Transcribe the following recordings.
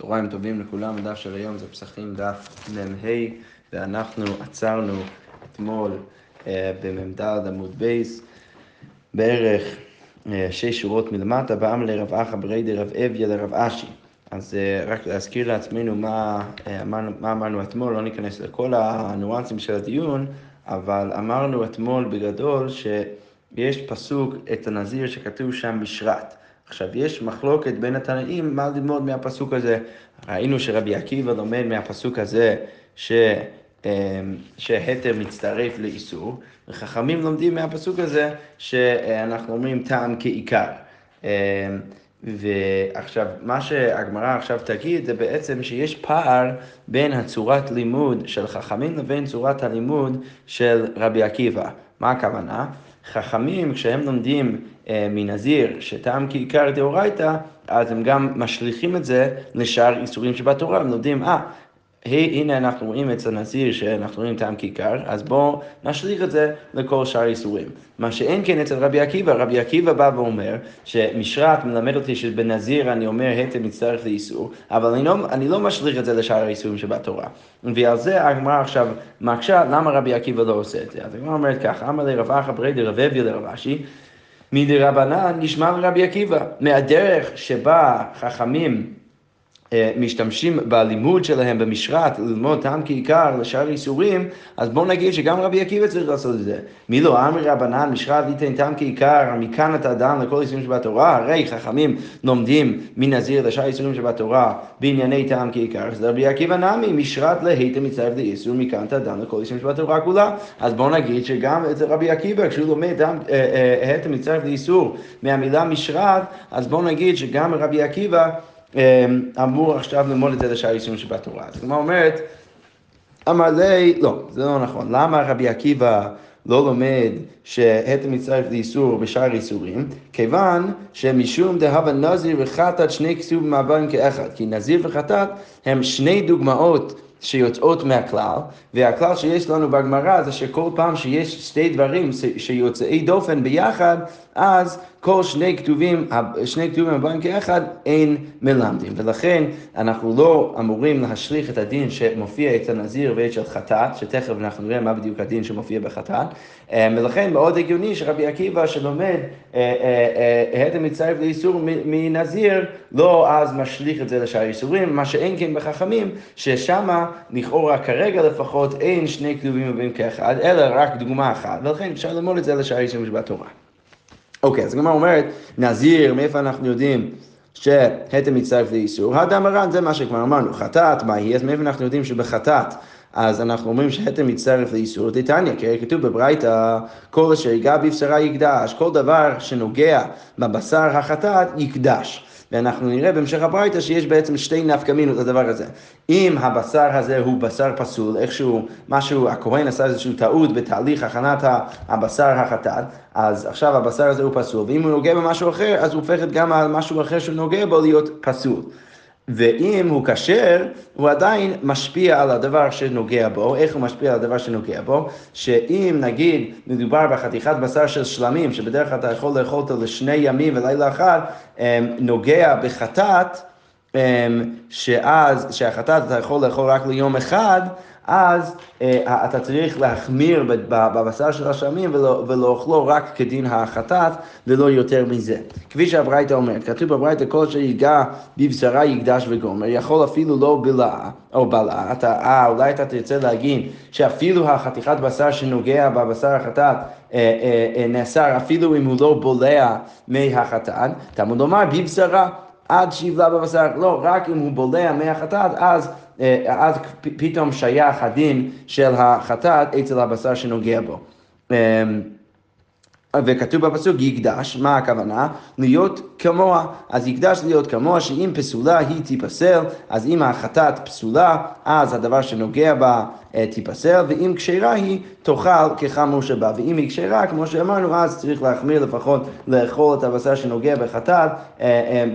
צהריים טובים לכולם, הדף של היום זה פסחים דף מ"ה, ואנחנו עצרנו אתמול אה, במ"ד עמוד בייס, בערך אה, שש שורות מלמטה, בעם לרב אחא ברי דרב אביה לרב אשי. אז אה, רק להזכיר לעצמנו מה, אה, אמרנו, מה אמרנו אתמול, לא ניכנס לכל הניואנסים של הדיון, אבל אמרנו אתמול בגדול שיש פסוק את הנזיר שכתוב שם בשרת. עכשיו, יש מחלוקת בין התנאים מה ללמוד מהפסוק הזה. ראינו שרבי עקיבא לומד מהפסוק הזה ש... אמ, שהתר מצטרף לאיסור, וחכמים לומדים מהפסוק הזה שאנחנו אומרים טעם כעיקר. אמ, ועכשיו, מה שהגמרא עכשיו תגיד זה בעצם שיש פער בין הצורת לימוד של חכמים לבין צורת הלימוד של רבי עקיבא. מה הכוונה? חכמים, כשהם לומדים אה, מנזיר שטעם כעיקר דאורייתא, אז הם גם משליכים את זה לשאר איסורים שבתורה, הם לומדים, אה, הנה אנחנו רואים אצל נזיר שאנחנו רואים טעם כיכר, אז בואו נשליך את זה לכל שאר איסורים. מה שאין כן אצל רבי עקיבא, רבי עקיבא בא ואומר שמשרת מלמד אותי שבנזיר אני אומר היטב מצטרך לאיסור, אבל אני לא, אני לא משליך את זה לשאר האיסורים שבתורה. ועל זה הגמרא עכשיו מקשה למה רבי עקיבא לא עושה את זה. אז הגמרא אומרת ככה, אמר לרב אחא ברי דרב אביה לרב אשי מדרבנן נשמע לרבי עקיבא. מהדרך שבה חכמים משתמשים בלימוד שלהם במשרת ללמוד טעם כעיקר לשאר איסורים, אז בואו נגיד שגם רבי עקיבא צריך לעשות את זה. מי לא אמר רבנן משרת ליתן טעם כעיקר, מכאן אתה דן לכל איסורים שבתורה, הרי חכמים לומדים מנזיר לשאר איסורים שבתורה בענייני טעם כעיקר, אז רבי עקיבא נמי משרת להיתם מצטרף לאיסור, מכאן אתה דן לכל איסורים שבתורה כולה. אז בואו נגיד שגם אצל רבי עקיבא, כשהוא לומד אה, אה, מצטרף לאיסור מהמילה משרת, אז בואו נגיד שגם רבי עקיבא אמור עכשיו ללמוד את זה לשאר איסורים שבתורה. אז כמו אומרת, אמר לי, לא, זה לא נכון. למה רבי עקיבא לא לומד שהתה מצטרף לאיסור בשאר איסורים? כיוון שמשום דהבה נזיר וחטאת שני כסובים מהבאים כאחד. כי נזיר וחטאת הם שני דוגמאות שיוצאות מהכלל, והכלל שיש לנו בגמרא זה שכל פעם שיש שתי דברים שיוצאי דופן ביחד, אז כל שני כתובים, שני כתובים הבאים כאחד, אין מלמדים. ולכן אנחנו לא אמורים להשליך את הדין שמופיע אצל נזיר ואצל חטאת, שתכף אנחנו נראה מה בדיוק הדין שמופיע בחטאת, אה, ולכן מאוד הגיוני שרבי עקיבא שלומד אה, אה, הדם מצטרף לאיסור מנזיר, לא אז משליך את זה לשאר איסורים, מה שאין כן בחכמים, ששמה לכאורה כרגע לפחות אין שני כתובים הבאים כאחד, אלא רק דוגמה אחת, ולכן אפשר ללמוד את זה לשאר איסורים שבתורה. אוקיי, אז הגמרא אומרת, נזיר, מאיפה אנחנו יודעים שהתם מצטרף לאיסור? הדם הר"ן, זה מה שכבר אמרנו, חטאת, מה היא? אז מאיפה אנחנו יודעים שבחטאת אז אנחנו אומרים שהתם מצטרף לאיסור דתניא, כי כתוב בברייתא, כל אשר ייגע בבשרה יקדש, כל דבר שנוגע בבשר החטאת יקדש. ואנחנו נראה בהמשך הברייתא שיש בעצם שתי נפקמינות לדבר הזה. אם הבשר הזה הוא בשר פסול, איכשהו, משהו, הכהן עשה איזושהי טעות בתהליך הכנת הבשר החטאת, אז עכשיו הבשר הזה הוא פסול, ואם הוא נוגע במשהו אחר, אז הוא הופך גם על משהו אחר שהוא נוגע בו להיות פסול. ואם הוא כשר, הוא עדיין משפיע על הדבר שנוגע בו. איך הוא משפיע על הדבר שנוגע בו? שאם נגיד מדובר בחתיכת בשר של שלמים, שבדרך כלל אתה יכול לאכול אותו לשני ימים ולילה אחד, אמ, נוגע בחטאת, אמ, שאז, שהחטאת אתה יכול לאכול רק ליום אחד, אז אה, אתה צריך להחמיר בבשר של השלמים ולא, ולאכלו רק כדין החטאת ולא יותר מזה. כפי שהברייתא אומרת, כתוב בברייתא כל שיגע בבשרה יקדש וגומר, יכול אפילו לא בלעה או בלעה, אתה, אה, אולי אתה תרצה להגיד שאפילו החתיכת בשר שנוגע בבשר החטאת אה, אה, אה, נאסר אפילו אם הוא לא בולע מהחטאת, תמוד לומר בבשרה עד שיבלע בבשר, לא, רק אם הוא בולע מהחטאת, אז אז פתאום שייך הדין של החטאת אצל הבשר שנוגע בו. וכתוב בפסוק יקדש, מה הכוונה? להיות כמוה. אז יקדש להיות כמוה, שאם פסולה היא תיפסל, אז אם החטאת פסולה, אז הדבר שנוגע בה אה, תיפסל, ואם כשרה היא, תאכל כחמור שבה. ואם היא כשרה, כמו שאמרנו, אז צריך להחמיר לפחות לאכול את הבשר שנוגע בחטאת אה,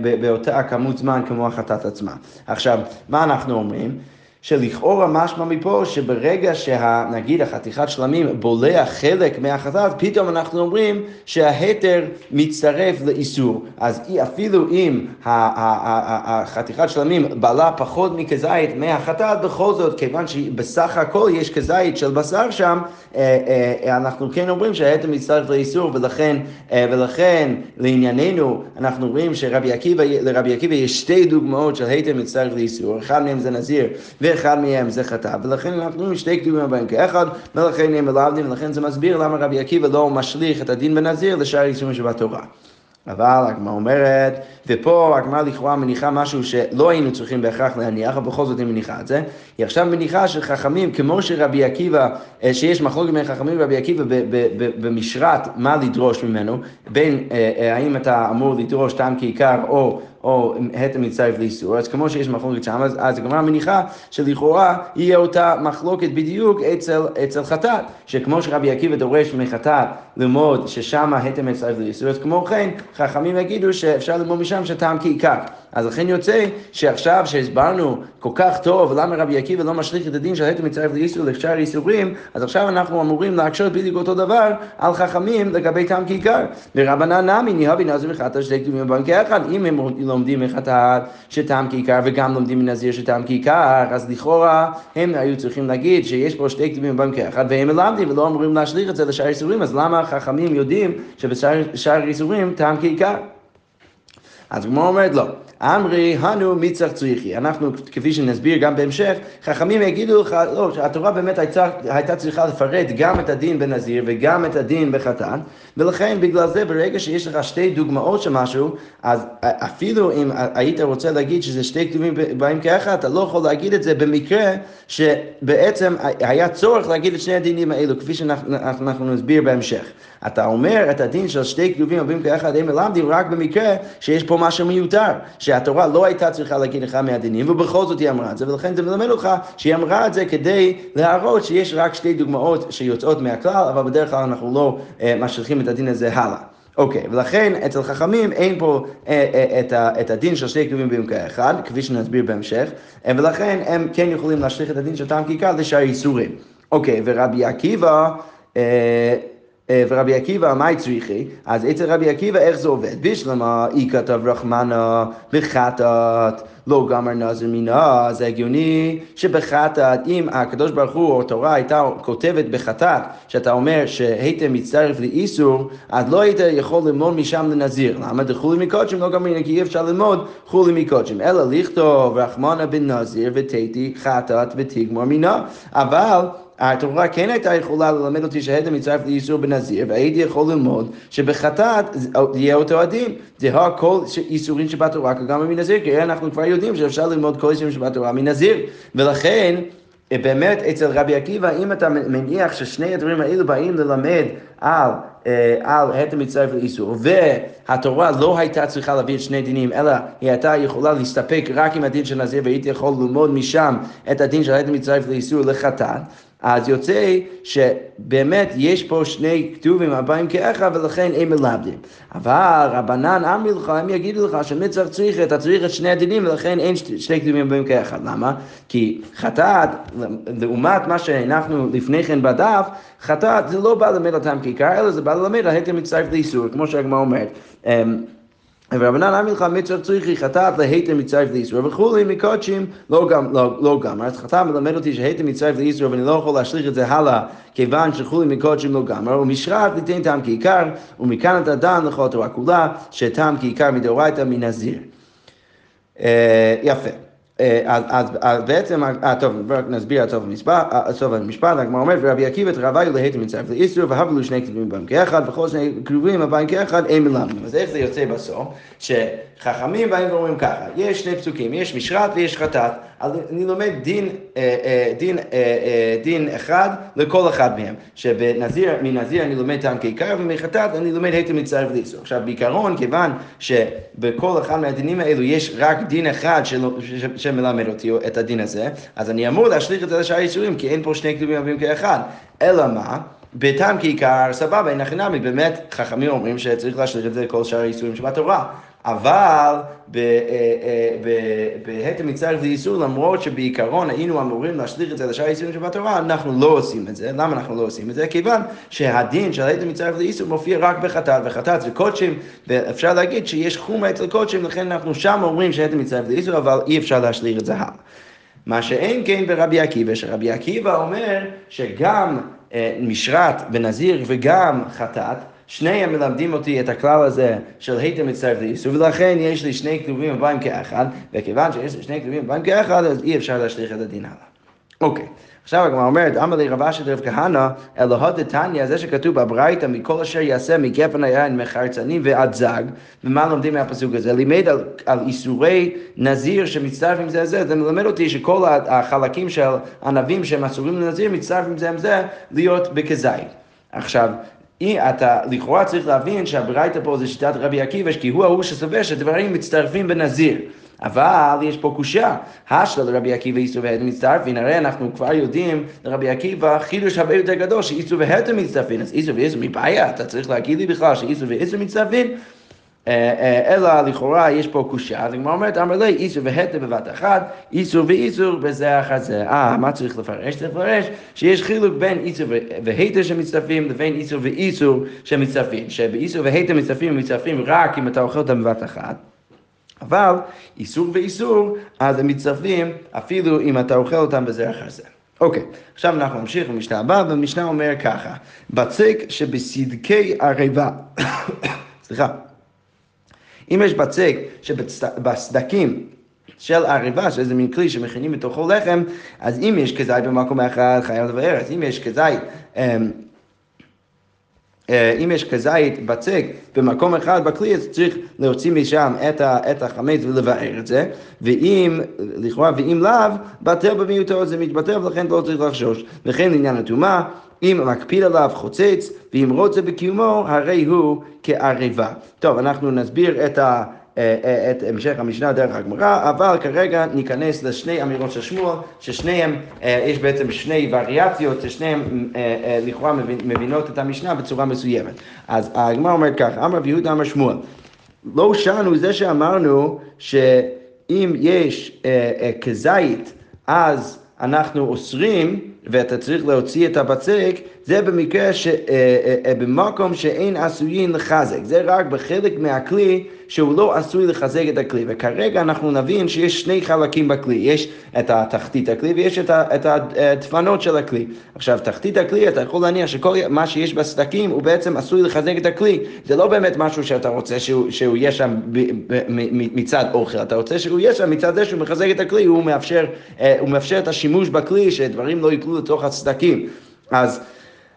אה, באותה כמות זמן כמו החטאת עצמה. עכשיו, מה אנחנו אומרים? שלכאורה משמע מפה שברגע שנגיד החתיכת שלמים בולע חלק מהחטאת, פתאום אנחנו אומרים שההתר מצטרף לאיסור. אז אפילו אם החתיכת שלמים בלע פחות מכזית מהחטאת, בכל זאת, כיוון שבסך הכל יש כזית של בשר שם, אה, אה, אנחנו כן אומרים שההתר מצטרף לאיסור, ולכן, אה, ולכן לענייננו אנחנו רואים שלרבי עקיבא יש שתי דוגמאות של התר מצטרף לאיסור, אחד מהם זה נזיר ואחד מהם זה חטא, ולכן אנחנו שתי קדומים הבאים כאחד, ולכן הם מלמדים, ולכן זה מסביר למה רבי עקיבא לא משליך את הדין בנזיר לשאר איסורים שבתורה. אבל הגמרא אומרת, ופה הגמרא לכאורה מניחה משהו שלא היינו צריכים בהכרח להניח, אבל בכל זאת היא מניחה את זה. היא עכשיו מניחה שחכמים, כמו שרבי עקיבא, אה, שיש מחלוקת בין חכמים ורבי עקיבא במשרת מה לדרוש ממנו, בין אה, אה, האם אתה אמור לדרוש טעם כעיקר או או התר מצטרף לאיסור, אז כמו שיש מחלוקת שם, אז, אז הגמרא מניחה שלכאורה יהיה אותה מחלוקת בדיוק אצל, אצל חטאת, שכמו שרבי עקיבא דורש מחטאת ללמוד ששם התר מצטרף לאיסור, אז כמו כן חכמים יגידו שאפשר ללמוד משם שטעם כעיקר. אז לכן יוצא שעכשיו שהסברנו כל כך טוב למה רבי עקיבא לא משליך את הדין של התר מצטרף לאיסור לשאר איסורים, אז עכשיו אנחנו אמורים להקשות בדיוק אותו דבר על חכמים לגבי טעם כעיקר. ורבנן נמי ניהבי נזר וחטא שתי כתובים בבנקי אחד, אם הם לומדים מחטאת שטעם כעיקר וגם לומדים מנזיר שטעם כעיקר, אז לכאורה הם היו צריכים להגיד שיש פה שתי כתובים בבנקי אחד והם מלמדים ולא אמורים להשליך את זה לשאר איסורים, אז למה חכמים יודעים שבשאר איסורים טעם כעיקר? אז הגמרא אומרת לא. אמרי, הנו מצח צריכי. אנחנו, כפי שנסביר גם בהמשך, חכמים יגידו לך, לא, שהתורה באמת הייתה, הייתה צריכה לפרט גם את הדין בנזיר וגם את הדין בחתן, ולכן בגלל זה ברגע שיש לך שתי דוגמאות של משהו, אז אפילו אם היית רוצה להגיד שזה שתי כתובים באים כאחד, אתה לא יכול להגיד את זה במקרה שבעצם היה צורך להגיד את שני הדינים האלו, כפי שאנחנו נסביר בהמשך. אתה אומר את הדין של שתי כתובים הבאים כאחד הם מלמדים רק במקרה שיש פה משהו מיותר, שהתורה לא הייתה צריכה להגיד אחד מהדינים ובכל זאת היא אמרה את זה ולכן זה מלמד אותך שהיא אמרה את זה כדי להראות שיש רק שתי דוגמאות שיוצאות מהכלל אבל בדרך כלל אנחנו לא uh, משליכים את הדין הזה הלאה. אוקיי, okay, ולכן אצל חכמים אין פה אה, אה, את, את הדין של שתי כתובים במקרה אחד, כפי שנסביר בהמשך, אה, ולכן הם כן יכולים להשליך את הדין של טעם כיכר לשאר איסורים. אוקיי, okay, ורבי עקיבא... אה, אה, ורבי עקיבא, מה צריכי? אז אצל רבי עקיבא איך זה עובד? בשלמה אי כתב רחמנה בחטאת לא גמר נזר מינה, זה הגיוני שבחטאת, אם הקדוש ברוך הוא או התורה הייתה כותבת בחטאת, שאתה אומר שהיית מצטרף לאיסור, אז לא היית יכול ללמוד משם לנזיר. למה? דחולי מקודשים לא גמר, כי אי אפשר ללמוד חולי מקודשים. אלא לכתוב רחמנה בן נזיר ותתי חטאת ותגמור מינה. אבל התורה כן הייתה יכולה ללמד אותי שהדם מצטרף לאיסור בנזיר, והייתי יכול ללמוד שבחטאת יהיה אותו הדין. זה הכל איסורים שבתורה כגם מנזיר, כי אנחנו כבר יודעים שאפשר ללמוד כל איסורים שבתורה מנזיר. ולכן, באמת אצל רבי עקיבא, אם אתה מניח ששני הדברים האלו באים ללמד על, אה, על התר מצטרף לאיסור, והתורה לא הייתה צריכה להביא את שני דינים, אלא היא הייתה יכולה להסתפק רק עם הדין של נזיר, והייתי יכול ללמוד משם את הדין של התר מצטרף לאיסור לחתן, אז יוצא שבאמת יש פה שני כתובים הבאים כאחד ולכן הם מלמדים. אבל רבנן אמרי לך, הם יגידו לך שמצח צריך, אתה צריך את שני הדינים ולכן אין שני כתובים הבאים כאחד. למה? כי חטאת, לעומת מה שהנחנו לפני כן בדף, חטאת זה לא בא ללמד אותם כעיקר, אלא זה בא ללמד ההתר מצטרף לאיסור, כמו שהגמרא אומרת. ורבנן אמר לך מצרך צריכי חטאת להיתר מצטרף לאיסור וכולי מקודשים לא, גם, לא, לא גמר. אז חטאת מלמד אותי שהיתר מצטרף לאיסור ואני לא יכול להשליך את זה הלאה כיוון שכולי מקודשים לא גמר ומשרת ליתן טעם כעיקר ומכאן אתה דן לכל התורה כולה שטעם כעיקר מדאורייתא מנזיר. אה, יפה. אה, אז, אז בעצם, אה, טוב, רק נסביר עד סוף המשפט, הגמרא אומרת, ורבי עקיבא תרוויו להיתר מצטרף לאיסור, והבלו שני כתובים בהם כאחד, וכל שני כתובים הבאים כאחד, אין מלמדים. אז איך זה יוצא בסוף? שחכמים באים ואומרים ככה, יש שני פסוקים, יש משרת ויש חטאת, אז אני לומד דין, אה, אה, דין, אה, דין אחד לכל אחד מהם, שמנזיר אני לומד טעם כעיקר, ומחטאת אני לומד היתר מצטרף לאיסור. עכשיו בעיקרון, כיוון שבכל אחד מהדינים האלו יש רק דין אחד של, שמלמד אותי את הדין הזה, אז אני אמור להשליך את זה לשאר האיסורים, כי אין פה שני כתובים רבים כאחד. אלא מה? בטעם כעיקר, סבבה, אין הכי נמי, באמת חכמים אומרים שצריך להשליך את זה לכל שאר האיסורים שבתורה. אבל אה, בהתר מצטרף לאיסור, למרות שבעיקרון היינו אמורים להשליך את זה לשאר האיסורים שבתורה, אנחנו לא עושים את זה. למה אנחנו לא עושים את זה? כיוון שהדין של ההתר מצטרף לאיסור מופיע רק בחטאת, וחטאת זה קודשים, ואפשר להגיד שיש חומה אצל קודשים, לכן אנחנו שם אומרים שההתר מצטרף לאיסור, אבל אי אפשר להשליך את זה הלאה. מה שאין כן ברבי עקיבא, שרבי עקיבא אומר שגם אה, משרת ונזיר וגם חטאת, שניהם מלמדים אותי את הכלל הזה של היתר מצטרף לאיסור, ולכן יש לי שני כתובים הבאים כאחד, וכיוון שיש לי שני כתובים הבאים כאחד, אז אי אפשר להשליך את הדין הלאה. אוקיי. עכשיו הגמרא אומרת, אמר לי רבה של רב כהנא, אלוהות דתניא, זה שכתוב בברייתא, מכל אשר יעשה מגפן היין, מחרצנים ועד זג, ומה לומדים מהפסוק הזה? לימד על, על איסורי נזיר שמצטרפים זה לזה, זה מלמד אותי שכל החלקים של ענבים שהם אסורים לנזיר, מצטרפים זה עם זה להיות בכזית. עכשיו, אתה לכאורה צריך להבין שהברייתא פה זה שיטת רבי עקיבא, כי הוא ההוא שסובר שדברים מצטרפים בנזיר. אבל יש פה קושייה, השלה לרבי עקיבא איסור והתר מצטרפין, הרי אנחנו כבר יודעים לרבי עקיבא חידוש הרבה יותר גדול שאיסור והתר מצטרפין, אז איסור ואיסור מבעיה, אתה צריך להגיד לי בכלל שאיסור ואיסור מצטרפין, אלא לכאורה יש פה קושייה, אז הגמרא אומרת, אמר לי, איסור והתר בבת אחת, איסור ואיסור בזה אחר זה. אה, מה צריך לפרש? צריך לפרש שיש חילוק בין איסור והתר שמצטרפים לבין איסור ואיסור שמצטרפים, שבאיסור והתר מצטרפים מצטרפים רק אם אתה אוכל אותם בבת אחת. אבל איסור ואיסור, אז הם מצטרפים אפילו אם אתה אוכל אותם בזה אחר זה. אוקיי, עכשיו אנחנו נמשיך במשנה הבאה, והמשנה אומר ככה, בצק שבסדקי ערבה, סליחה, אם יש בצק שבסדקים של ערבה, שזה מין כלי שמכינים בתוכו לחם, אז אם יש כזית במקום אחד, חייב לבאר, אז אם יש כזית אמ, אה, אם יש כזית בצק במקום אחד בכלי, אז צריך להוציא משם את, ה, את החמץ ולבאר את זה, ואם, לכאורה, ואם לאו, בטל במיעוטו זה מתבטל ולכן לא צריך לחשוש. וכן לעניין הטומאה, אם מקפיד עליו חוצץ, ואם רוצה בקיומו, הרי הוא כערבה. טוב, אנחנו נסביר את ה... אה, אה, את המשך המשנה דרך הגמרא, אבל כרגע ניכנס לשני אמירות של שמואל, ששניהם, אה, יש בעצם שני וריאציות, ששניהם לכאורה מבינות את המשנה בצורה מסוימת. אז הגמרא אומרת ככה, אמר יהודה אמר שמואל, לא שנו זה שאמרנו שאם יש כזית, אז אנחנו אוסרים ואתה צריך להוציא את הבצק, זה במקרה ש, במקום שאין עשויים לחזק. זה רק בחלק מהכלי שהוא לא עשוי לחזק את הכלי. וכרגע אנחנו נבין שיש שני חלקים בכלי, יש את התחתית הכלי ויש את הדפנות של הכלי. עכשיו, תחתית הכלי, אתה יכול להניח שכל מה שיש בסדקים הוא בעצם עשוי לחזק את הכלי. זה לא באמת משהו שאתה רוצה שהוא, שהוא יהיה שם ב, ב, ב, מצד אוכל, אתה רוצה שהוא יהיה שם מצד זה שהוא מחזק את הכלי, הוא מאפשר, אה, הוא מאפשר את השימוש בכלי, שדברים לא ייפלו לתוך הסדקים. אז...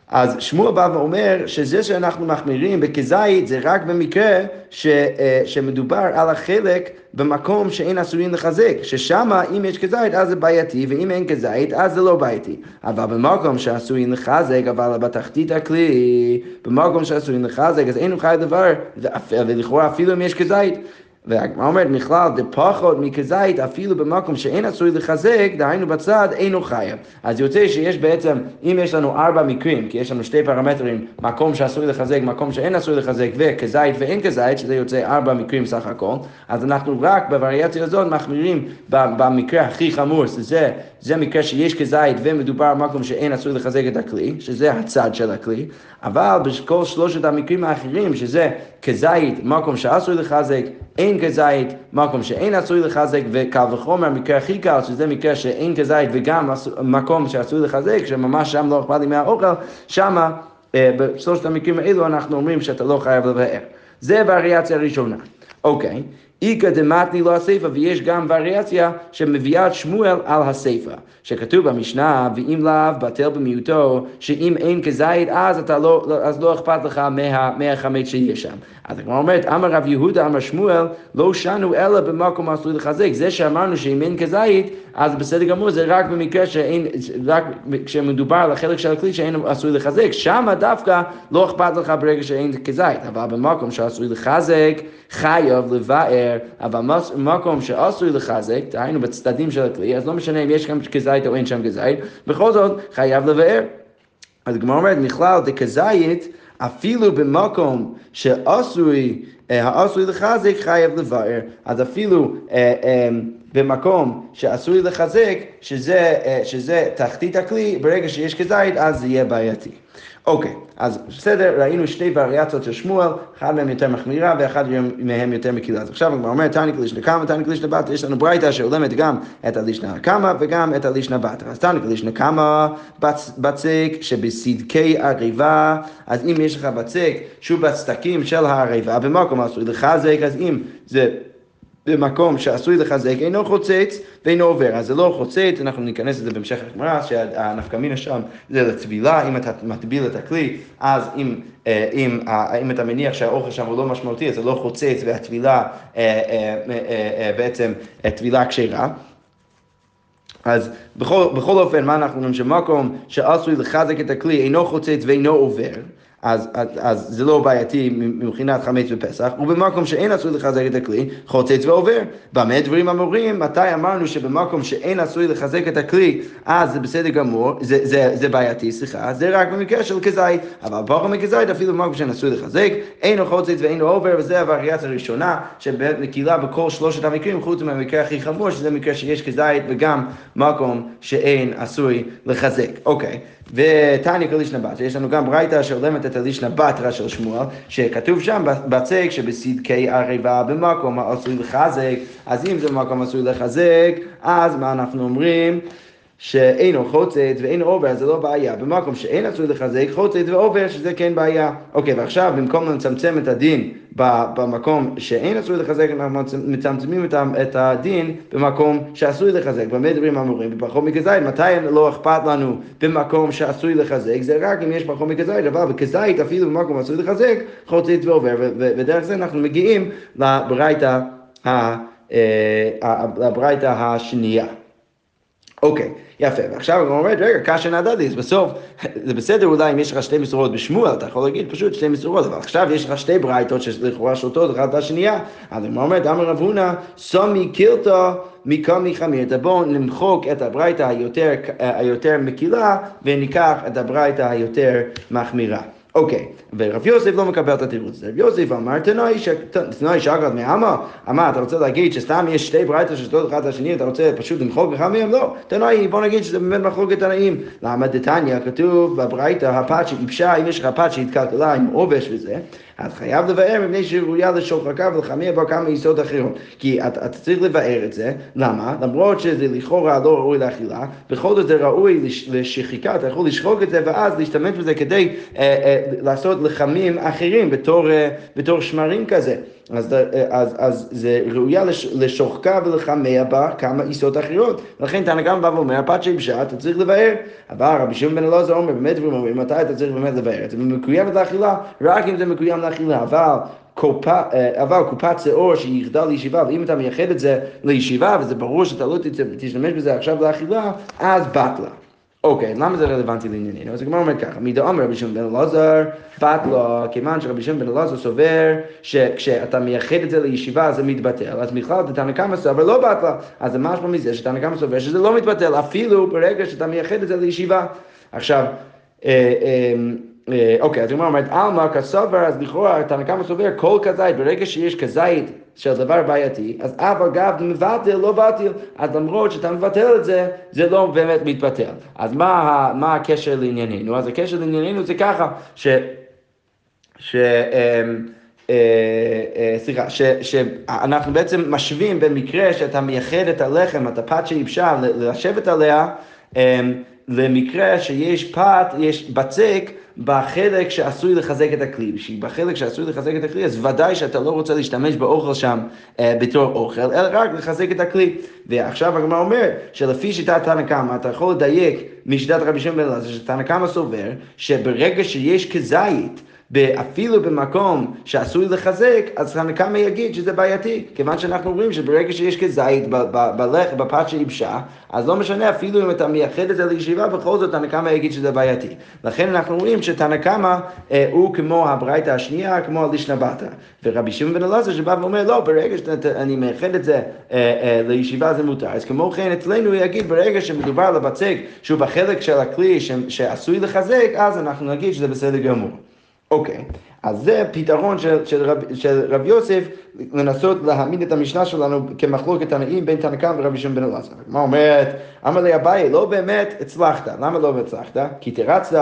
אז שמואל בא ואומר שזה שאנחנו מחמירים בכזית זה רק במקרה ש, אה, שמדובר על החלק במקום שאין עשויים לחזק, ששם אם יש כזית אז זה בעייתי, ואם אין כזית אז זה לא בעייתי. אבל במקום שעשויים לחזק, אבל בתחתית הכלי, במקום שעשויים לחזק, אז אין חי דבר, ולכאורה אפילו אם יש כזית. והגמרא אומרת, מכלל דפחות מכזית, אפילו במקום שאין עשוי לחזק, דהיינו בצד, אינו חייב. אז יוצא שיש בעצם, אם יש לנו ארבע מקרים, כי יש לנו שתי פרמטרים, מקום שעשוי לחזק, מקום שאין עשוי לחזק, וכזית ואין כזית, שזה יוצא ארבע מקרים סך הכל, אז אנחנו רק בווריאציה הזאת מחמירים במקרה הכי חמור, שזה זה מקרה שיש כזית ומדובר על מקום שאין עשוי לחזק את הכלי, שזה הצד של הכלי, אבל בכל שלושת המקרים האחרים, שזה כזית, מקום שעשוי לחזק, אין כזית, מקום שאין עשוי לחזק, וקל וחומר, המקרה הכי קל, שזה מקרה שאין כזית וגם מקום שעשוי לחזק, שממש שם לא אכפת לי מהאוכל, שמה, אה, בשלושת המקרים האלו אנחנו אומרים שאתה לא חייב לבאר. זה וריאציה ראשונה. אוקיי. איכא דמתני לא הסיפא, ויש גם וריאציה שמביאה את שמואל על הסיפא, שכתוב במשנה, ואם לאו בטל במיעוטו, שאם אין כזית אז אתה לא, אז לא אכפת לך מה, מהחמץ שיש שם. אז הגמרא אומרת, אמר רב יהודה, אמר שמואל, לא שנו אלא במקום עשוי לחזק. זה שאמרנו שאם אין כזית, אז בסדר גמור, זה רק במקרה שאין, רק כשמדובר על החלק של הכלי שאין עשוי לחזק. שמה דווקא לא אכפת לך ברגע שאין כזית, אבל במקום שעשוי לחזק, חייב לבאר, אבל במקום שעשוי לחזק, דהיינו בצדדים של הכלי, אז לא משנה אם יש שם כזית או אין שם כזית, בכל זאת חייב לבאר. אז הגמרא אומרת, מכלל דכזית, אפילו במקום שעשוי אה, העשוי לחזק חייב לבאר. אז אפילו אה, אה, במקום שעשוי לחזק, שזה, אה, שזה תחתית הכלי, ברגע שיש כזית, אז זה יהיה בעייתי. אוקיי, אז בסדר, ראינו שתי וריאציות של שמואל, אחד מהם יותר מחמירה ואחד מהם יותר מקילה. אז עכשיו הוא אומר, תניא כלישנא קמא, תניא כלישנא בת, יש לנו ברייתא שעולמת גם את הלישנא קמא וגם את הלישנא בת. אז תניא כלישנא קמא בצק שבסדקי עריבה, אז אם יש לך בצק שהוא בסדקים של העריבה, במקום עשוי לחזק, אז אם זה... במקום שעשוי לחזק אינו חוצץ ואינו עובר. אז זה לא חוצץ, אנחנו ניכנס לזה בהמשך הגמרא, שהנפקא מינה שם זה לטבילה, אם אתה מטביל את הכלי, אז אם, אה, אם, אה, אם אתה מניח שהאוכל שם הוא לא משמעותי, אז זה לא חוצץ והטבילה אה, בעצם טבילה כשרה. אז בכל, בכל אופן, מה אנחנו אומרים? שמקום שעשוי לחזק את הכלי אינו חוצץ ואינו עובר. אז, אז, אז זה לא בעייתי מבחינת חמץ בפסח, ובמקום שאין עשוי לחזק את הכלי, חוצץ ועובר. במה דברים אמורים? מתי אמרנו שבמקום שאין עשוי לחזק את הכלי, אז זה בסדר גמור, זה, זה, זה בעייתי, סליחה, זה רק במקרה של כזית, אבל פחות מכזית, אפילו במקום שאין עשוי לחזק, אינו חוצץ ואינו עובר, וזה הווריאציה הראשונה, שבאמת מקילה בכל שלושת המקרים, חוץ מהמקרה הכי חמור, שזה מקרה שיש כזית, וגם מקום שאין עשוי לחזק. אוקיי. ותניא כלישנא בת, יש לנו גם ברייתא שעולמת את הלישנא בתרא של שמואל, שכתוב שם בצק שבסדקי ערבה במקום העשוי לחזק, אז אם זה במקום עשוי לחזק, אז מה אנחנו אומרים? שאינו חוצץ ואין עובר, זה לא בעיה. במקום שאין עשוי לחזק, חוצץ ועובר, שזה כן בעיה. אוקיי, ועכשיו במקום לצמצם את הדין במקום שאין עשוי לחזק, אנחנו מצמצמים את הדין במקום שעשוי לחזק. במה דברים אמורים? בפחות מכזית, מתי לא אכפת לנו במקום שעשוי לחזק? זה רק אם יש פחות מכזית, אבל בכזית אפילו במקום עשוי לחזק, חוצץ ועובר, ודרך זה אנחנו מגיעים לברייתא אה, השנייה. אוקיי, יפה. ועכשיו הוא אומר, רגע, קשה נדדי, אז בסוף, זה בסדר אולי אם יש לך שתי מסורות בשמואל, אתה יכול להגיד פשוט שתי מסורות, אבל עכשיו יש לך שתי ברייתות שלכאורה שולטות אחת לשנייה, אז הוא אומר, דמר רב הונא, סומי קילטו מקומי חמיר. בואו נמחוק את הברייתא היותר, היותר מקילה, וניקח את הברייתא היותר מחמירה. אוקיי, ורב יוסף לא מקבל את התירוץ. רב יוסף אמר, תנאי שאגרת מעמה, אמר, אתה רוצה להגיד שסתם יש שתי ברייתות ששתות אחד לשני, אתה רוצה פשוט למחוק אחד מהם? לא, תנאי, בוא נגיד שזה באמת מחלוקת תנאים. למה דתניא כתוב בברייתא, הפת שאיפשה, אם יש לך פת שהתקלקלה עם עובש וזה, אז חייב לבאר מפני שראויה לשוחקה ולחמיר בה כמה יסוד אחרות. כי אתה את צריך לבאר את זה, למה? למרות שזה לכאורה לא ראוי לאכילה, בכל זאת זה ראוי לשחיקה, אתה יכול לשחוק את זה ואז להשתמש בזה כדי אה, אה, לעשות לחמים אחרים בתור, אה, בתור שמרים כזה. אז, אה, אז, אז זה ראויה לש, לשוחקה ולחמיה בה כמה עיסות אחרות. ולכן תנא גם בא ואומר, הפת שיבשה, אתה צריך לבאר. אבל רבי שמעון בן אלעזר אומר, באמת מתי אתה צריך באמת לבאר? זה מקוים לאכילה, רק אם זה מקוים לאכילה, אבל... קופה, אה, אבל קופת שיעור שהיא יחדה לישיבה, ואם אתה מייחד את זה לישיבה, וזה ברור שאתה לא תשתמש בזה עכשיו לאכילה, אז בטלה. אוקיי, למה זה רלוונטי לענייננו? אז הגמרא אומר ככה, מדעומר רבי שמעון בן אלעזר, בת לו, כיוון שרבי שמעון בן אלעזר סובר שכשאתה מייחד את זה לישיבה זה מתבטל, אז בכלל תנא קמא סובר לא בת לו, אז זה משמע מזה שתנא קמא סובר שזה לא מתבטל, אפילו ברגע שאתה מייחד את זה לישיבה. עכשיו, אה, אה, אוקיי, אז הגמרא אומרת, עלמא כסובר, אז לכאורה תנא סובר כל כזית, ברגע שיש כזית של דבר בעייתי, אז אף אגב מבטל לא בטל, אז למרות שאתה מבטל את זה, זה לא באמת מתבטל. אז מה, מה הקשר לענייננו? אז הקשר לענייננו זה ככה, ש... ש אמ, אה, אה, סליחה, שאנחנו בעצם משווים במקרה שאתה מייחד את הלחם, את הפת שייבשה, לשבת עליה, אמ, למקרה שיש פת, יש בצק בחלק שעשוי לחזק את הכלי. בחלק שעשוי לחזק את הכלי, אז ודאי שאתה לא רוצה להשתמש באוכל שם אה, בתור אוכל, אלא רק לחזק את הכלי. ועכשיו הגמרא אומר שלפי שיטת תנא קמא, אתה יכול לדייק משיטת רבי שמעון בן אלעזר, שתנא קמא סובר, שברגע שיש כזית, אפילו במקום שעשוי לחזק, אז הנקמה יגיד שזה בעייתי, כיוון שאנחנו אומרים שברגע שיש כזית בלחם, בפת שייבשה, אז לא משנה אפילו אם אתה מייחד את זה לישיבה, בכל זאת הנקמה יגיד שזה בעייתי. לכן אנחנו אומרים שתנקמה אה, הוא כמו הברייתא השנייה, כמו הלישנא בתא. ורבי שמעון בן אלעזר שבא ואומר, לא, ברגע שאני מייחד את זה אה, אה, לישיבה זה מותר. אז כמו כן אצלנו הוא יגיד, ברגע שמדובר על הבצק שהוא בחלק של הכלי שעשוי לחזק, אז אנחנו נגיד שזה בסדר גמור. אוקיי, אז זה פתרון של, של, רב, של רב יוסף לנסות להעמיד את המשנה שלנו כמחלוקת תנאים בין תנא קמא ורבי שמעון בן אלעזר. מה אומרת? אמר לי אביי, לא באמת הצלחת. למה לא הצלחת? כי תרצת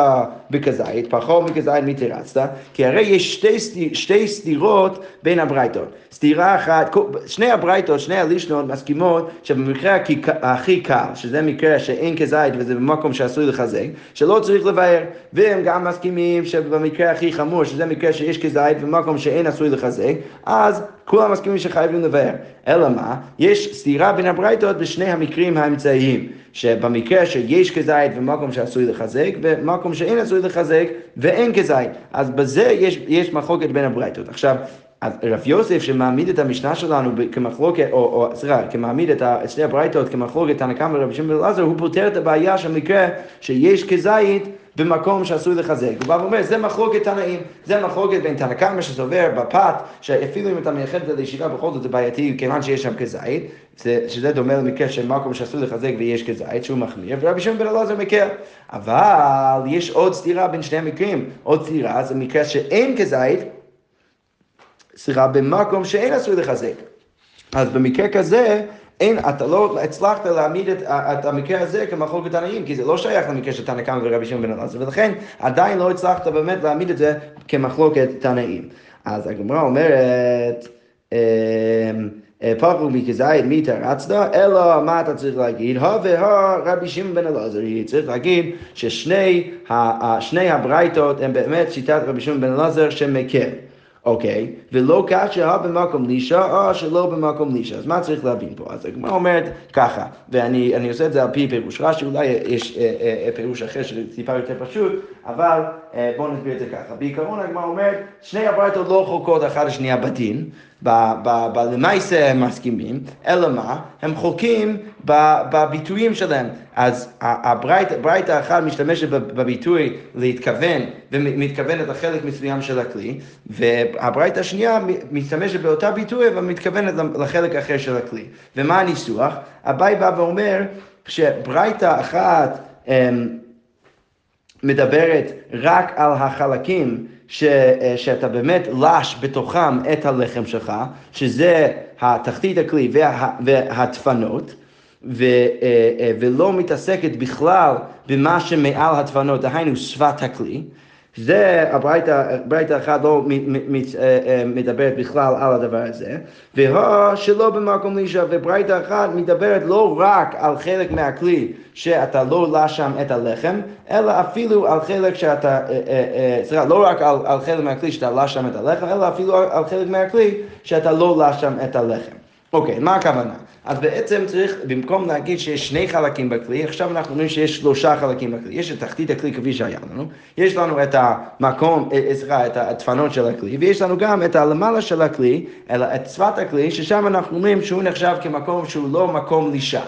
בכזית, פחות מכזית מתרצת, כי הרי יש שתי, שתי סתירות בין הברייתות. סתירה אחת, שני הברייתות, שני הלישנות מסכימות שבמקרה הכי קל, שזה מקרה שאין כזית וזה במקום שעשוי לחזק, שלא צריך לבאר, והם גם מסכימים שבמקרה הכי חמור, שזה מקרה שיש כזית במקום שאין עשוי לחזק, אז כולם מסכימים שחייבים לבאר. אלא מה? יש סתירה בין הברייתות בשני המקרים האמצעיים, שבמקרה שיש כזית במקום שעשוי לחזק, במקום שאין עשוי לחזק ואין כזית. אז בזה יש, יש מחלוקת בין הברייתות. עכשיו, אז רב יוסף שמעמיד את המשנה שלנו כמחלוקת, או, או סליחה, כמעמיד את שתי הברייתות כמחלוקת תנא קמא ורבי שמעון אלעזר, הוא פותר את הבעיה של מקרה שיש כזית במקום שעשוי לחזק. הוא בא ואומר, זה מחלוקת תנאים, זה מחלוקת בין תנא קמא שסובר בפת, שאפילו אם אתה מייחד את זה לישיבה, בכל זאת זה בעייתי, כיוון שיש שם כזית, שזה דומה למקרה של מקום שעשוי לחזק ויש כזית, שהוא מחמיר, ורבי שמעון בן אלעזר מקל. אבל יש עוד סתירה בין שני המקרים, עוד סתירה זה מקרה שאין כזית, סליחה, במקום שאין עשוי לחזק. אז במקרה כזה, אין, אתה לא הצלחת להעמיד את, את המקרה הזה כמחלוקת תנאים, כי זה לא שייך למקרה של תנא קמא ורבי שמעון בן אלעזר, ולכן עדיין לא הצלחת באמת להעמיד את זה כמחלוקת תנאים. אז הגמרא אומרת, אמ, אה, פחו מכזית מתרצת, אלא מה אתה צריך להגיד? הו והא רבי שמעון בן אלעזר, צריך להגיד ששני הברייתות הם באמת שיטת רבי שמעון בן אלעזר שמקל. אוקיי, ולא כאשר במקום לישה או שלא במקום לישה. אז מה צריך להבין פה? אז הגמרא אומרת ככה, ואני עושה את זה על פי פירוש רש"י, אולי יש אה, אה, אה, פירוש אחר שזה טיפה יותר פשוט, אבל בואו נסביר את זה ככה. בעיקרון הגמרא אומרת, שני הברייתות לא חולקות אחת לשנייה בדין, בלמייסה הם מסכימים, אלא מה? הם חולקים בביטויים שלהם. אז הברייתא האחת משתמשת בביטוי להתכוון ומתכוונת לחלק מסוים של הכלי, והברייתא השנייה משתמשת באותה ביטוי אבל מתכוונת לחלק אחר של הכלי. ומה הניסוח? אביי בא ואומר שברייתא אחת אמ, מדברת רק על החלקים ש, שאתה באמת לש בתוכם את הלחם שלך, שזה התחתית הכלי וה, והדפנות. ו, ולא מתעסקת בכלל במה שמעל הדפנות, דהיינו שפת הכלי, זה הברייתא אחת לא אה, אה, מדברת בכלל על הדבר הזה, והוא שלא במקום לאישה, וברייתא אחת מדברת לא רק על חלק מהכלי שאתה לא לש שם את הלחם, אלא אפילו על חלק שאתה, אה, סליחה, לא רק על, על חלק מהכלי שאתה לש שם את הלחם, אלא אפילו על חלק מהכלי שאתה לא לש שם את הלחם. אוקיי, מה הכוונה? אז בעצם צריך, במקום להגיד שיש שני חלקים בכלי, עכשיו אנחנו אומרים שיש שלושה חלקים בכלי. יש את תחתית הכלי כפי שהיה לנו, יש לנו את המקום, אה, סליחה, את הדפנות של הכלי, ויש לנו גם את הלמעלה של הכלי, אלא את שפת הכלי, ששם אנחנו אומרים שהוא נחשב כמקום שהוא לא מקום לישה.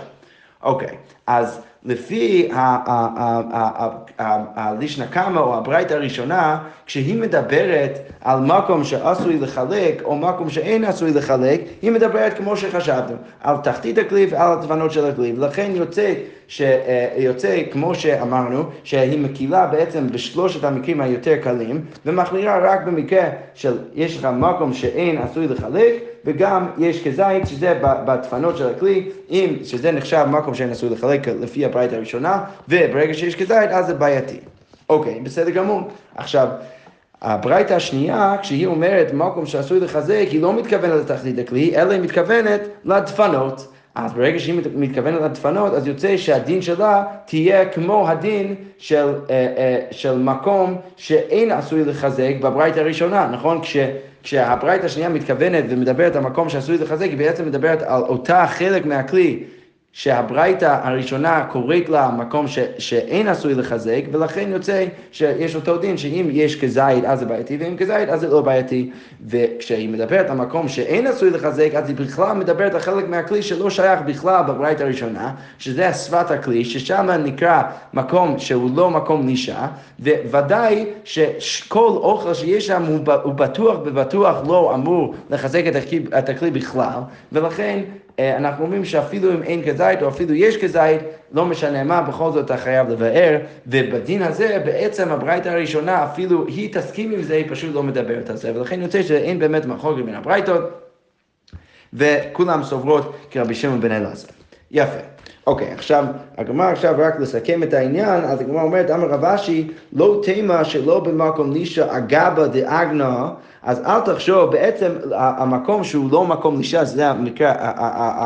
אוקיי, אז לפי הלישנא קמא או הברייתא הראשונה, כשהיא מדברת על מקום שעשוי לחלק או מקום שאין עשוי לחלק, היא מדברת כמו שחשבנו, על תחתית הכלי ועל הדבנות של הכלי, ולכן יוצא, ש, אה, יוצא כמו שאמרנו, שהיא מקילה בעצם בשלושת המקרים היותר קלים, ומחמירה רק במקרה של יש לך מקום שאין עשוי לחלק, וגם יש כזית, שזה בדפנות של הכלי, אם שזה נחשב מקום שאין עשוי לחלק לפי הברית הראשונה, וברגע שיש כזית אז זה בעייתי. אוקיי, בסדר גמור. עכשיו, הברייתא השנייה, כשהיא אומרת מקום שעשוי לחזק, היא לא מתכוונת לתחתית הכלי, אלא היא מתכוונת לדפנות. אז ברגע שהיא מתכוונת לדפנות, אז יוצא שהדין שלה תהיה כמו הדין של, אה, אה, של מקום שאין עשוי לחזק בברייתא הראשונה, נכון? כש... כשהברייתא השנייה מתכוונת ומדברת על מקום שעשוי לחזק, היא בעצם מדברת על אותה חלק מהכלי שהברייתא הראשונה קוראת לה מקום ש, שאין עשוי לחזק, ולכן יוצא שיש אותו דין שאם יש כזית אז זה בעייתי, ואם כזית אז זה לא בעייתי. וכשהיא מדברת על מקום שאין עשוי לחזק, אז היא בכלל מדברת על חלק מהכלי שלא שייך בכלל בברייתא הראשונה, שזה השפת הכלי, ששם נקרא מקום שהוא לא מקום נישה, וודאי שכל אוכל שיש שם הוא, בטוח ובטוח לא אמור לחזק את הכלי בכלל, ולכן אנחנו אומרים שאפילו אם אין כזית או אפילו יש כזית, לא משנה מה, בכל זאת אתה חייב לבאר, ובדין הזה בעצם הברייתא הראשונה, אפילו היא תסכים עם זה, היא פשוט לא מדברת על זה, ולכן יוצא שאין באמת מחלוקת בין הברייתות, וכולם סוברות כרבי שמעון בן אלעזר. יפה. אוקיי, עכשיו, הגמרא עכשיו רק לסכם את העניין, אז הגמרא אומרת, אמר רב אשי, לא תימה שלא במקום נישה אגבה דאגנה, אז אל תחשוב, בעצם המקום שהוא לא מקום לישה, זה המקרה,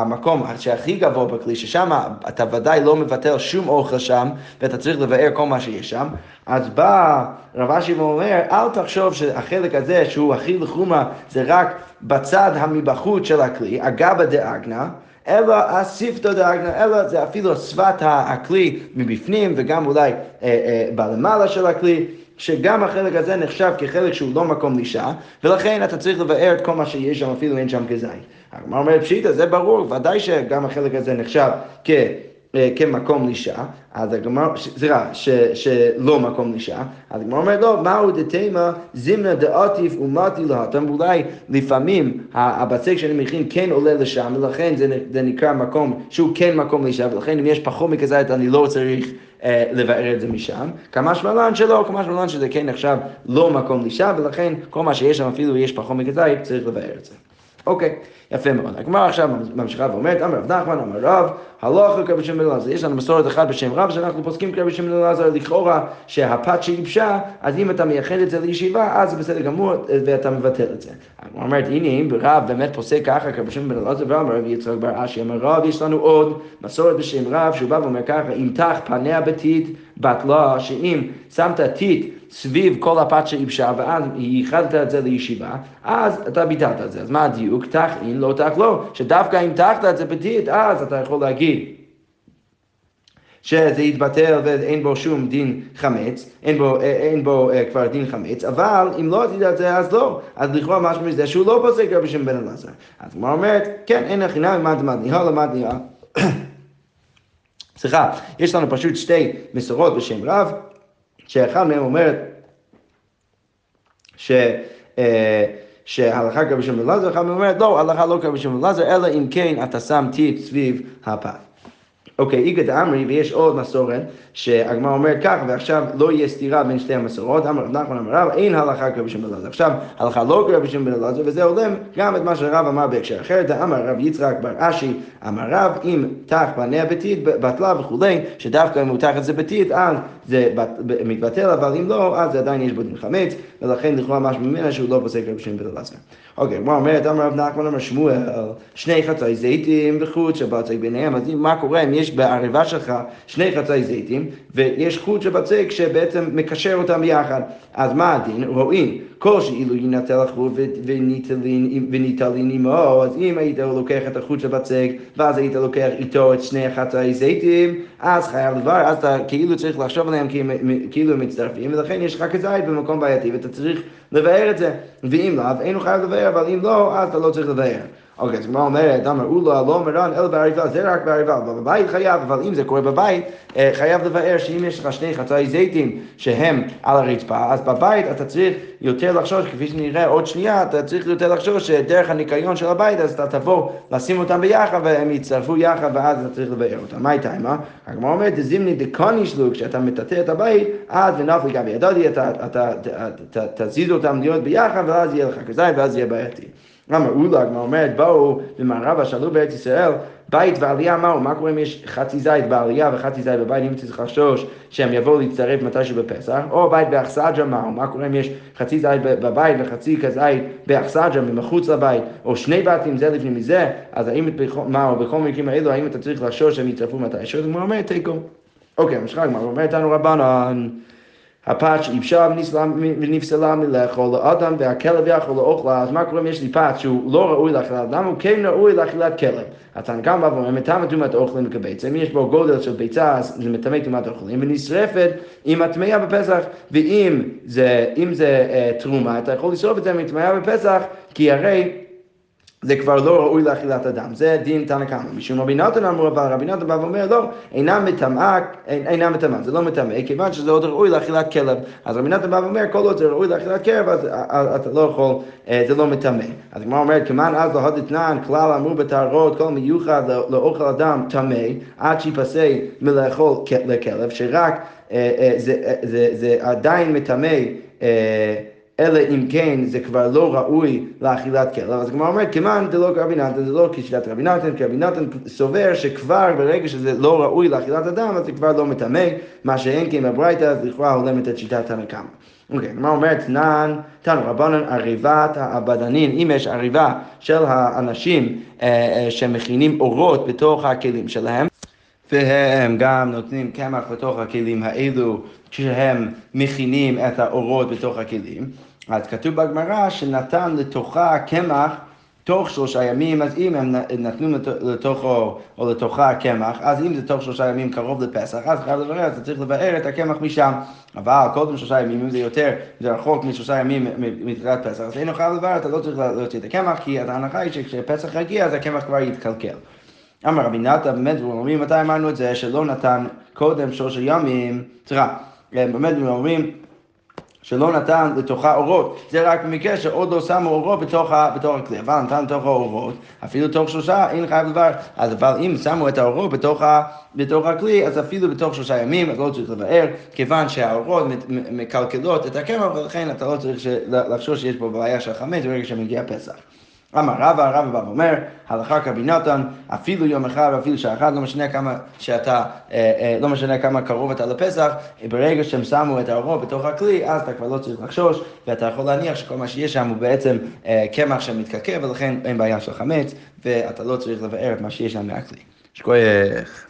המקום שהכי גבוה בכלי, ששם אתה ודאי לא מבטל שום אוכל שם, ואתה צריך לבאר כל מה שיש שם, אז בא רב אשי ואומר, אל תחשוב שהחלק הזה, שהוא הכי לחומה, זה רק בצד המבחוץ של הכלי, אגבה דאגנה, אלא הסיפתא דאגנא, אלא זה אפילו שפת הכלי מבפנים וגם אולי אה, אה, בלמעלה של הכלי. שגם החלק הזה נחשב כחלק שהוא לא מקום לישה, ולכן אתה צריך לבאר את כל מה שיש שם, אפילו אין שם כזית. הגמרא אומרת פשיטא, זה ברור, ודאי שגם החלק הזה נחשב כ... אה, כמקום לישה, אז הגמרא, סליחה, שלא מקום לישה, אז הגמרא אומרת לא, מהו דתימה זימנה דעטיף ומתי להתם, ואולי לפעמים הבצק שאני מכין כן עולה לשם, ולכן זה, נקרא מקום שהוא כן מקום לישה, ולכן אם יש פחות מכזית אני לא צריך אה, לבאר את זה משם. כמה שמלן שלא, כמה שמלן שזה כן נחשב לא מקום לישה, ולכן כל מה שיש שם אפילו יש פחות מכזית, צריך לבאר את זה. אוקיי, יפה מאוד. הגמרא עכשיו ממשיכה ואומרת, אמר רב נחמן, אמר רב, הלוך כרבי שמעון בן אלעזר. יש לנו מסורת אחת בשם רב, שאנחנו פוסקים כרבי שמעון בן אלעזר, לכאורה שהפת שייבשה, אז אם אתה מייחד את זה לישיבה, אז זה בסדר גמור, ואתה מבטל את זה. הגמרא אומרת, הנה, אם רב באמת פוסק ככה כרבי שמעון בן אלעזר, ואמר רבי יצחק בר אשי, אמר רב, יש לנו עוד מסורת בשם רב, שהוא בא ואומר ככה, אם תח פניה בתית, בטלה, שאם שמת טיט סביב כל הפת שייבשה, ואז ייחדת את זה לישיבה, אז אתה ביטלת את זה. אז מה הדיוק? תח אין, לא תח לא. שדווקא אם תחת את זה בטיט, אז אתה יכול להגיד. שזה יתבטל ואין בו שום דין חמץ, אין בו, אין בו אה, כבר דין חמץ, אבל אם לא עשית את זה אז לא, אז לכאורה משהו מזה שהוא לא פוסק רבי שם בן אלעזר. אז הוא אומרת, כן, אין הכי נמי מה דמד ניהל למד ניהל. סליחה, יש לנו פשוט שתי מסורות בשם רב, שאחד מהם אומרת ש... אה, שההלכה כרבי שמעון אלעזר, מהם אומרת לא, ההלכה לא כרבי שמעון אלעזר, אלא אם כן אתה שם טיט סביב הפת. אוקיי, איגא דאמרי, ויש עוד מסורת, שהגמרא אומרת כך, ועכשיו לא יהיה סתירה בין שתי המסורות, אמר רב נחמן אמר רב, אין הלכה כרבי שמעון אלעזר. עכשיו, הלכה לא כרבי שמעון אלעזר, וזה הולם גם את מה שרב אמר בהקשר אחר, אמר רב יצחק בר אשי, אמר רב, אם תח בניה בתית, בטלה וכולי, שדווקא אם הוא תח את זה בתית, אז זה מתבטל, אבל אם לא, אז עדיין יש בו דין חמץ, ולכן לכאורה משהו ממנה שהוא לא פוסק רבי שמעון בן אלעזר. אוקיי, מה אומרת, אמר רב נחמן אמר שמואל, שני חצאי זיתים בחוץ שבצק ביניהם, אז מה קורה אם יש בעריבה שלך שני חצאי זיתים, ויש חוט שבצק שבעצם מקשר אותם ביחד, אז מה הדין? רואים, כל שאילו יינטל החוט וניטלין עמו, אז אם היית לוקח את החוט שבצק, ואז היית לוקח איתו את שני חצאי זיתים, אז חייב לבר, אז אתה כאילו צריך לחשוב עליהם כאילו הם מצטרפים, ולכן יש לך כזית במקום בעייתי, ואתה צריך לבאר את זה. ואם לאו, אין הוא חייב לבאר, אבל אם לא, אז אתה לא צריך לבאר. אוקיי, אז הגמרא אומרת, אמר אולה לא מרן אלא בעריבה, זה רק בעריבה, אבל בבית חייב, אבל אם זה קורה בבית, אה, חייב לבאר שאם יש לך שני חצאי זיתים שהם על הרצפה, אז בבית אתה צריך יותר לחשוש, כפי שנראה עוד שנייה, אתה צריך יותר לחשוש שדרך הניקיון של הבית, אז אתה תבוא לשים אותם ביחד והם יצטרפו יחד ואז אתה צריך לבאר אותם. מה איתה, מה? הגמרא אומרת, זימני דקוני שלו, כשאתה מטאטא את הבית, אז ונפל גבי ידעתי, אתה תזיז אותם להיות ביחד ואז יהיה לך כזית ואז יהיה בעייתי. למה אולה, כמו אומרת, בואו במערבה, שאלו בארץ ישראל, בית ועלייה מהו? מה קורה אם יש חצי זית בעלייה וחצי זית בבית, אם צריך לחשוש שהם יבואו להצטרף מתישהו בפסח, או בית באכסג'ה מהו? מה קורה אם יש חצי זית בבית וחצי כזית באכסג'ה מחוץ לבית, או שני בתים זה לפני מזה, אז האם, מהו, בכל המקרים האלו, האם אתה צריך לחשוש שהם יצטרפו מתישהו? אז הוא אומר, תיקו. אוקיי, המשחק, מה אומר איתנו רבנן? הפת שאיבשה ונפסלה מלאכול לאדם והכלב יכול לאוכלה, אז מה קורה אם יש לי פת שהוא לא ראוי לאכילת למה הוא כן ראוי לאכילת כלב? התנא קמא ואומר, מטמא טומאת אוכלים כביצה, אם יש בו גודל של ביצה, אז זה מטמא טומאת אוכלים, ונשרפת עם הטמאה בפסח, ואם זה, זה uh, תרומה, אתה יכול לשרוף את זה עם הטמאה בפסח, כי הרי זה כבר לא ראוי לאכילת אדם, זה דין תנא קמא. משום רבי נתן אמרו, אבל רבי נתן בא ואומר, לא, אינה מטמאה, אינה מטמאה, זה לא מטמא, כיוון שזה עוד ראוי לאכילת כלב. אז רבי נתן בא ואומר, כל עוד זה ראוי לאכילת כלב, אז אתה לא יכול, זה לא מטמא. אז הגמרא אומרת, כמען אז לא הדתנן, כלל אמרו בטהרות, כל מיוחד לאוכל אדם טמא, עד שיפסה מלאכול לכלב, שרק זה עדיין מטמא אלא אם כן זה כבר לא ראוי לאכילת כלב. אז הגמרא אומרת, כמען דלא כרבי נתן, זה לא כשיטת רבי נתן, כי רבי נתן סובר שכבר ברגע שזה לא ראוי לאכילת אדם, אז זה כבר לא מטמא, מה שאין כן בברייתא, אז לכאורה הולמת את שיטת תנא קמא. אוקיי, הגמרא אומרת, תנן, תנו רבנן עריבת העבדנין, אם יש עריבה של האנשים שמכינים אורות בתוך הכלים שלהם, והם גם נותנים קמח בתוך הכלים האלו כשהם מכינים את האורות בתוך הכלים. אז כתוב בגמרא שנתן לתוכה קמח תוך שלושה ימים, אז אם הם נתנו לתוכו או לתוכה קמח, אז אם זה תוך שלושה ימים קרוב לפסח, אז חייב לברר, אתה צריך לבאר את הקמח משם. אבל קודם שלושה ימים, אם זה יותר, זה רחוק משלושה ימים מתחילת פסח, אז אין חייב לברר, אתה לא צריך להוציא את הקמח, כי ההנחה היא שכשפסח יגיע, אז הקמח כבר יתקלקל. אמר רבי נתן, באמת, אומרים, מתי אמרנו את זה, שלא נתן קודם שלושה ימים, סליחה, באמת אומרים שלא נתן לתוכה אורות, זה רק במקרה שעוד לא שמו אורות בתוך, בתוך הכלי, אבל נתן לתוך האורות, אפילו תוך שלושה, אין חייב לבאר, אז אבל אם שמו את האורות בתוך, בתוך הכלי, אז אפילו בתוך שלושה ימים, אז לא צריך לבאר, כיוון שהאורות מקלקלות את הקמח, ולכן אתה לא צריך לחשוב שיש פה בעיה של חמץ ברגע שמגיע פסח. אמר רבא, רבא בא ואומר, הלכה כרבי נתן, אפילו יום אחד ואפילו שעה אחת, לא משנה כמה שאתה, לא משנה כמה קרוב אתה לפסח, ברגע שהם שמו את האורות בתוך הכלי, אז אתה כבר לא צריך לחשוש, ואתה יכול להניח שכל מה שיש שם הוא בעצם קמח שמתקלקל, ולכן אין בעיה של חמץ, ואתה לא צריך לבאר את מה שיש שם מהכלי. שכוייך.